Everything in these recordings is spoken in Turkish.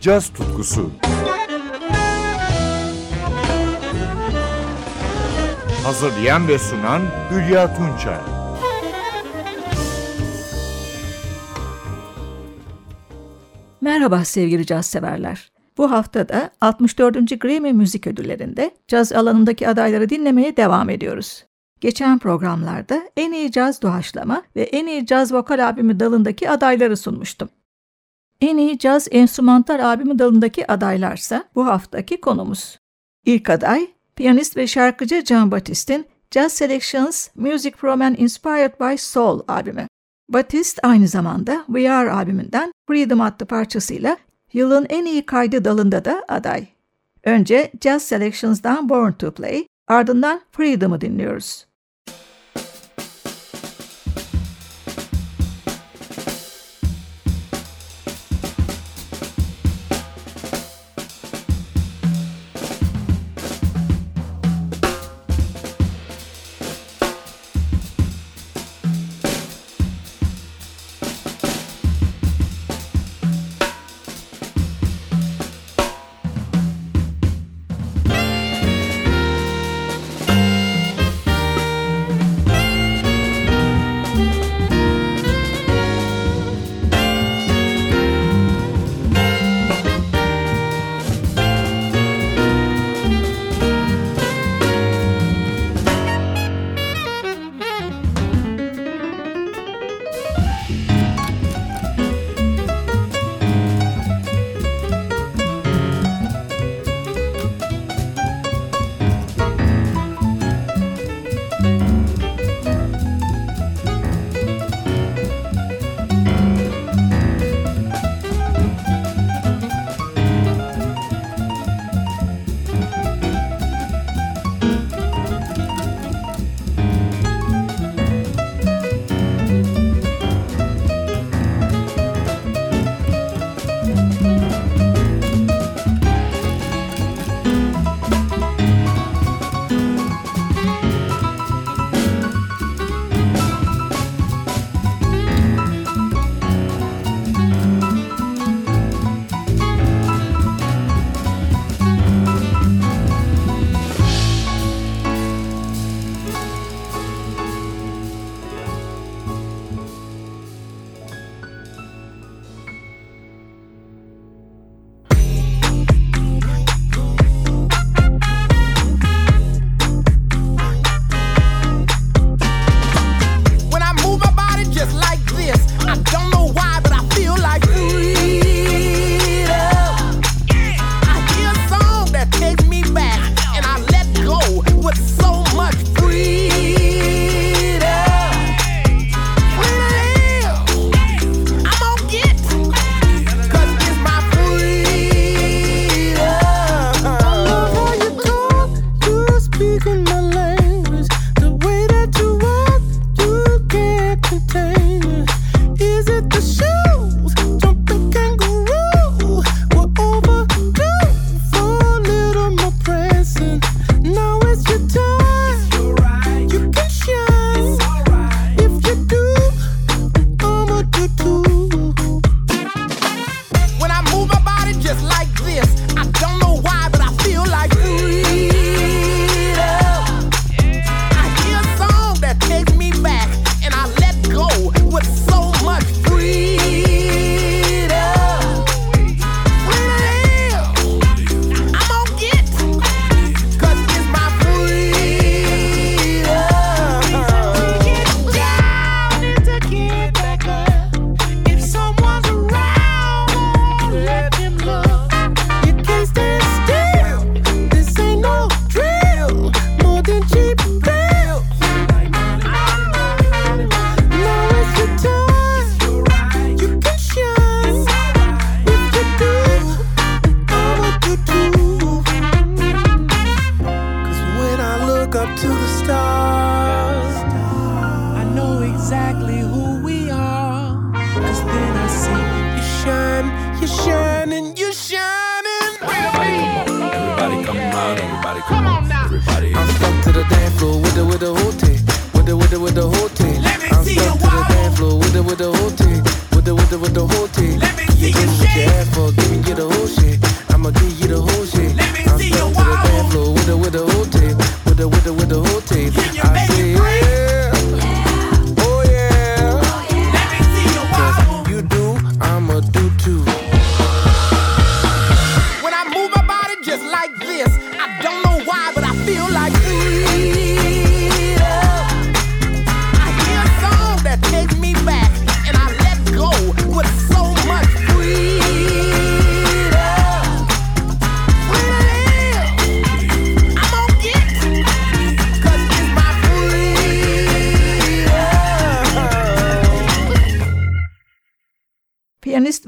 caz tutkusu. Hazırlayan ve sunan Hülya Tunçay. Merhaba sevgili caz severler. Bu hafta da 64. Grammy Müzik Ödülleri'nde caz alanındaki adayları dinlemeye devam ediyoruz. Geçen programlarda en iyi caz doğaçlama ve en iyi caz vokal albümü dalındaki adayları sunmuştum. En iyi caz enstrümantal albümü dalındaki adaylarsa bu haftaki konumuz. İlk aday, piyanist ve şarkıcı John Batist'in Jazz Selections Music from an Inspired by Soul albümü. Batist aynı zamanda Are albümünden Freedom adlı parçasıyla yılın en iyi kaydı dalında da aday. Önce Jazz Selections'dan Born to Play, ardından Freedom'ı dinliyoruz.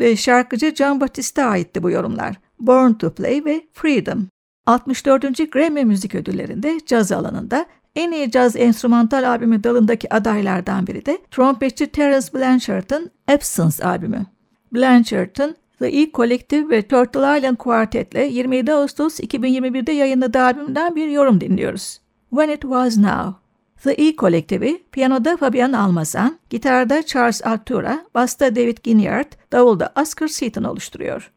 Ve şarkıcı John Batiste aitti bu yorumlar. Born to Play ve Freedom. 64. Grammy Müzik Ödülleri'nde caz alanında en iyi caz enstrümantal albümü dalındaki adaylardan biri de trompetçi Terence Blanchard'ın Absence albümü. Blanchard'ın The E Collective ve Turtle Island Quartet'le 27 Ağustos 2021'de yayınladığı albümden bir yorum dinliyoruz. When It Was Now. The E Collective'i piyanoda Fabian Almazan, gitarda Charles Artura, basta David Ginyard, davulda Oscar Seaton oluşturuyor.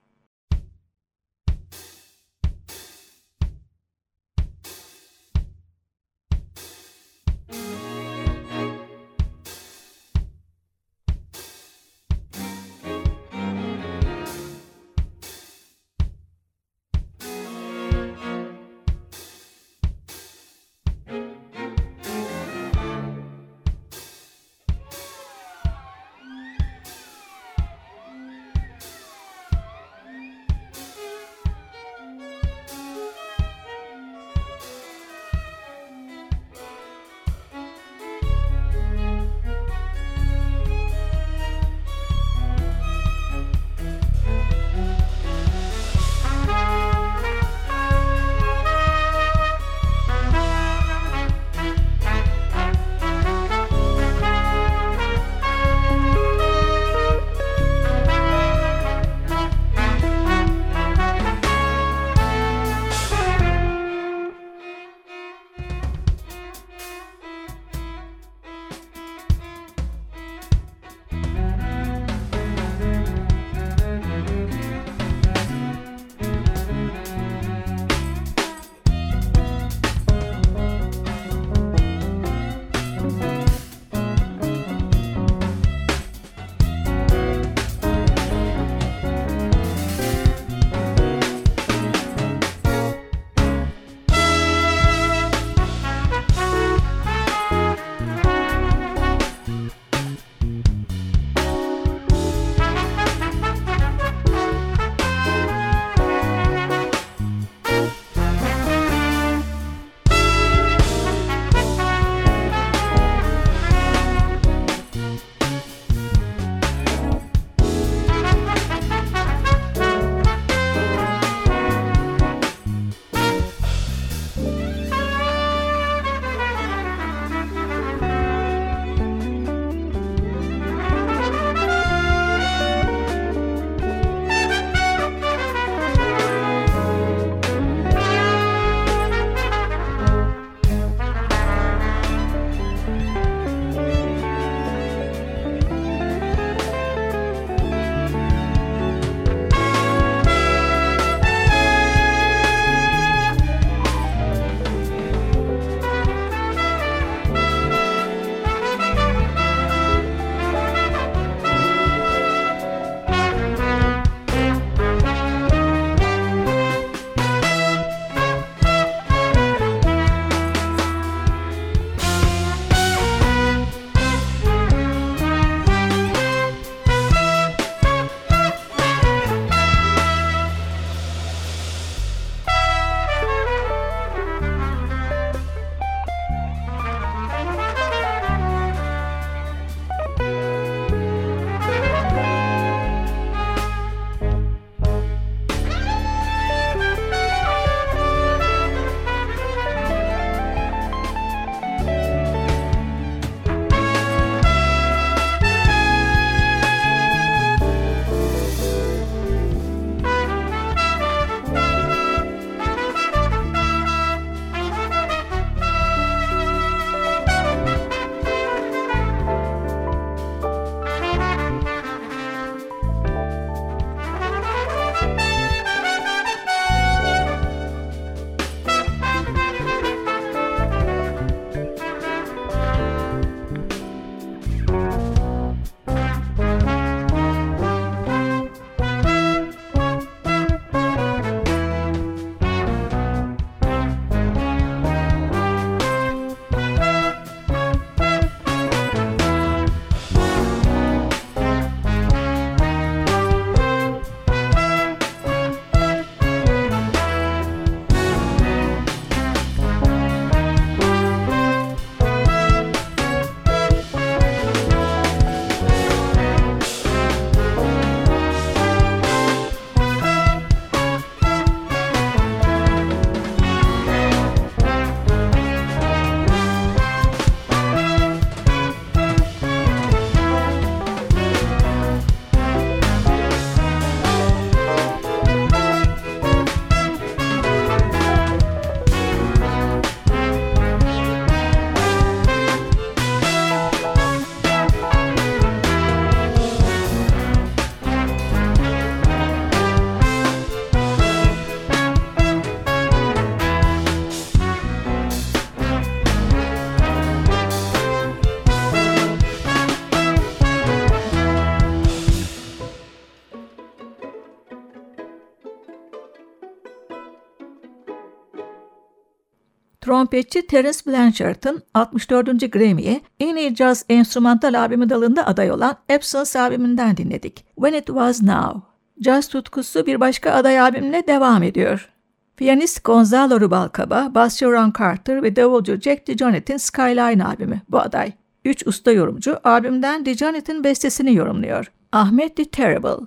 Trompetçi Terence Blanchard'ın 64. Grammy'ye en iyi caz enstrümantal albümü dalında aday olan Absence albümünden dinledik. When It Was Now. Caz tutkusu bir başka aday albümle devam ediyor. Piyanist Gonzalo Rubalcaba, basçı Ron Carter ve davulcu Jack DeJohnette'in Skyline albümü bu aday. Üç usta yorumcu albümden DeJohnette'in bestesini yorumluyor. Ahmet the Terrible.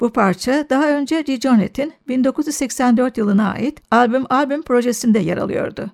Bu parça daha önce DeJohnette'in 1984 yılına ait albüm albüm projesinde yer alıyordu.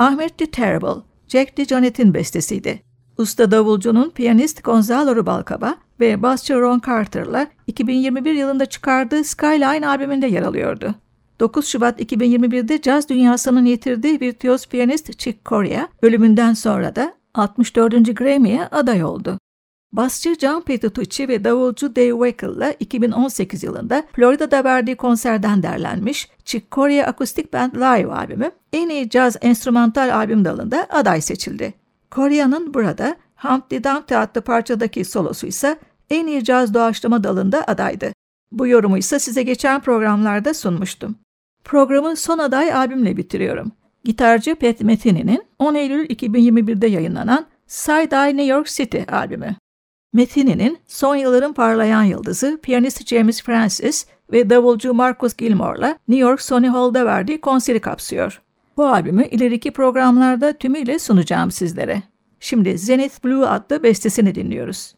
Ahmet the Terrible, Jack DeJohnette'in bestesiydi. Usta davulcunun piyanist Gonzalo Rubalcaba ve basçı Ron Carter'la 2021 yılında çıkardığı Skyline albümünde yer alıyordu. 9 Şubat 2021'de caz dünyasının yitirdiği virtüöz piyanist Chick Corea ölümünden sonra da 64. Grammy'ye aday oldu. Basçı John Petrucci ve davulcu Dave Wackel'la 2018 yılında Florida'da verdiği konserden derlenmiş Chick Corea Akustik Band Live albümü en iyi caz enstrümantal albüm dalında aday seçildi. Corea'nın burada Humpty Dumpty adlı parçadaki solosu ise en iyi caz doğaçlama dalında adaydı. Bu yorumu ise size geçen programlarda sunmuştum. Programı son aday albümle bitiriyorum. Gitarcı Pat Metheny'nin 10 Eylül 2021'de yayınlanan Side-Eye New York City albümü. Metheny'nin son yılların parlayan yıldızı piyanist James Francis ve davulcu Marcus Gilmore'la New York Sony Hall'da verdiği konseri kapsıyor. Bu albümü ileriki programlarda tümüyle sunacağım sizlere. Şimdi Zenith Blue adlı bestesini dinliyoruz.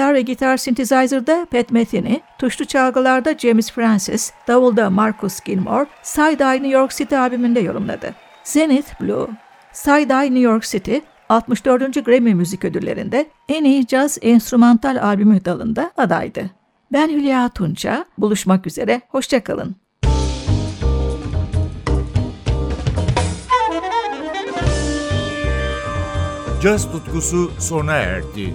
Gitar ve gitar synthesizer'da Pat Metheny, tuşlu çalgılarda James Francis, davulda Marcus Gilmore, Side-Eye New York City albümünde yorumladı. Zenith Blue Side-Eye New York City 64. Grammy Müzik Ödülleri'nde en iyi caz enstrümantal albümü dalında adaydı. Ben Hülya Tunça, buluşmak üzere, hoşçakalın. Caz tutkusu sona erdi.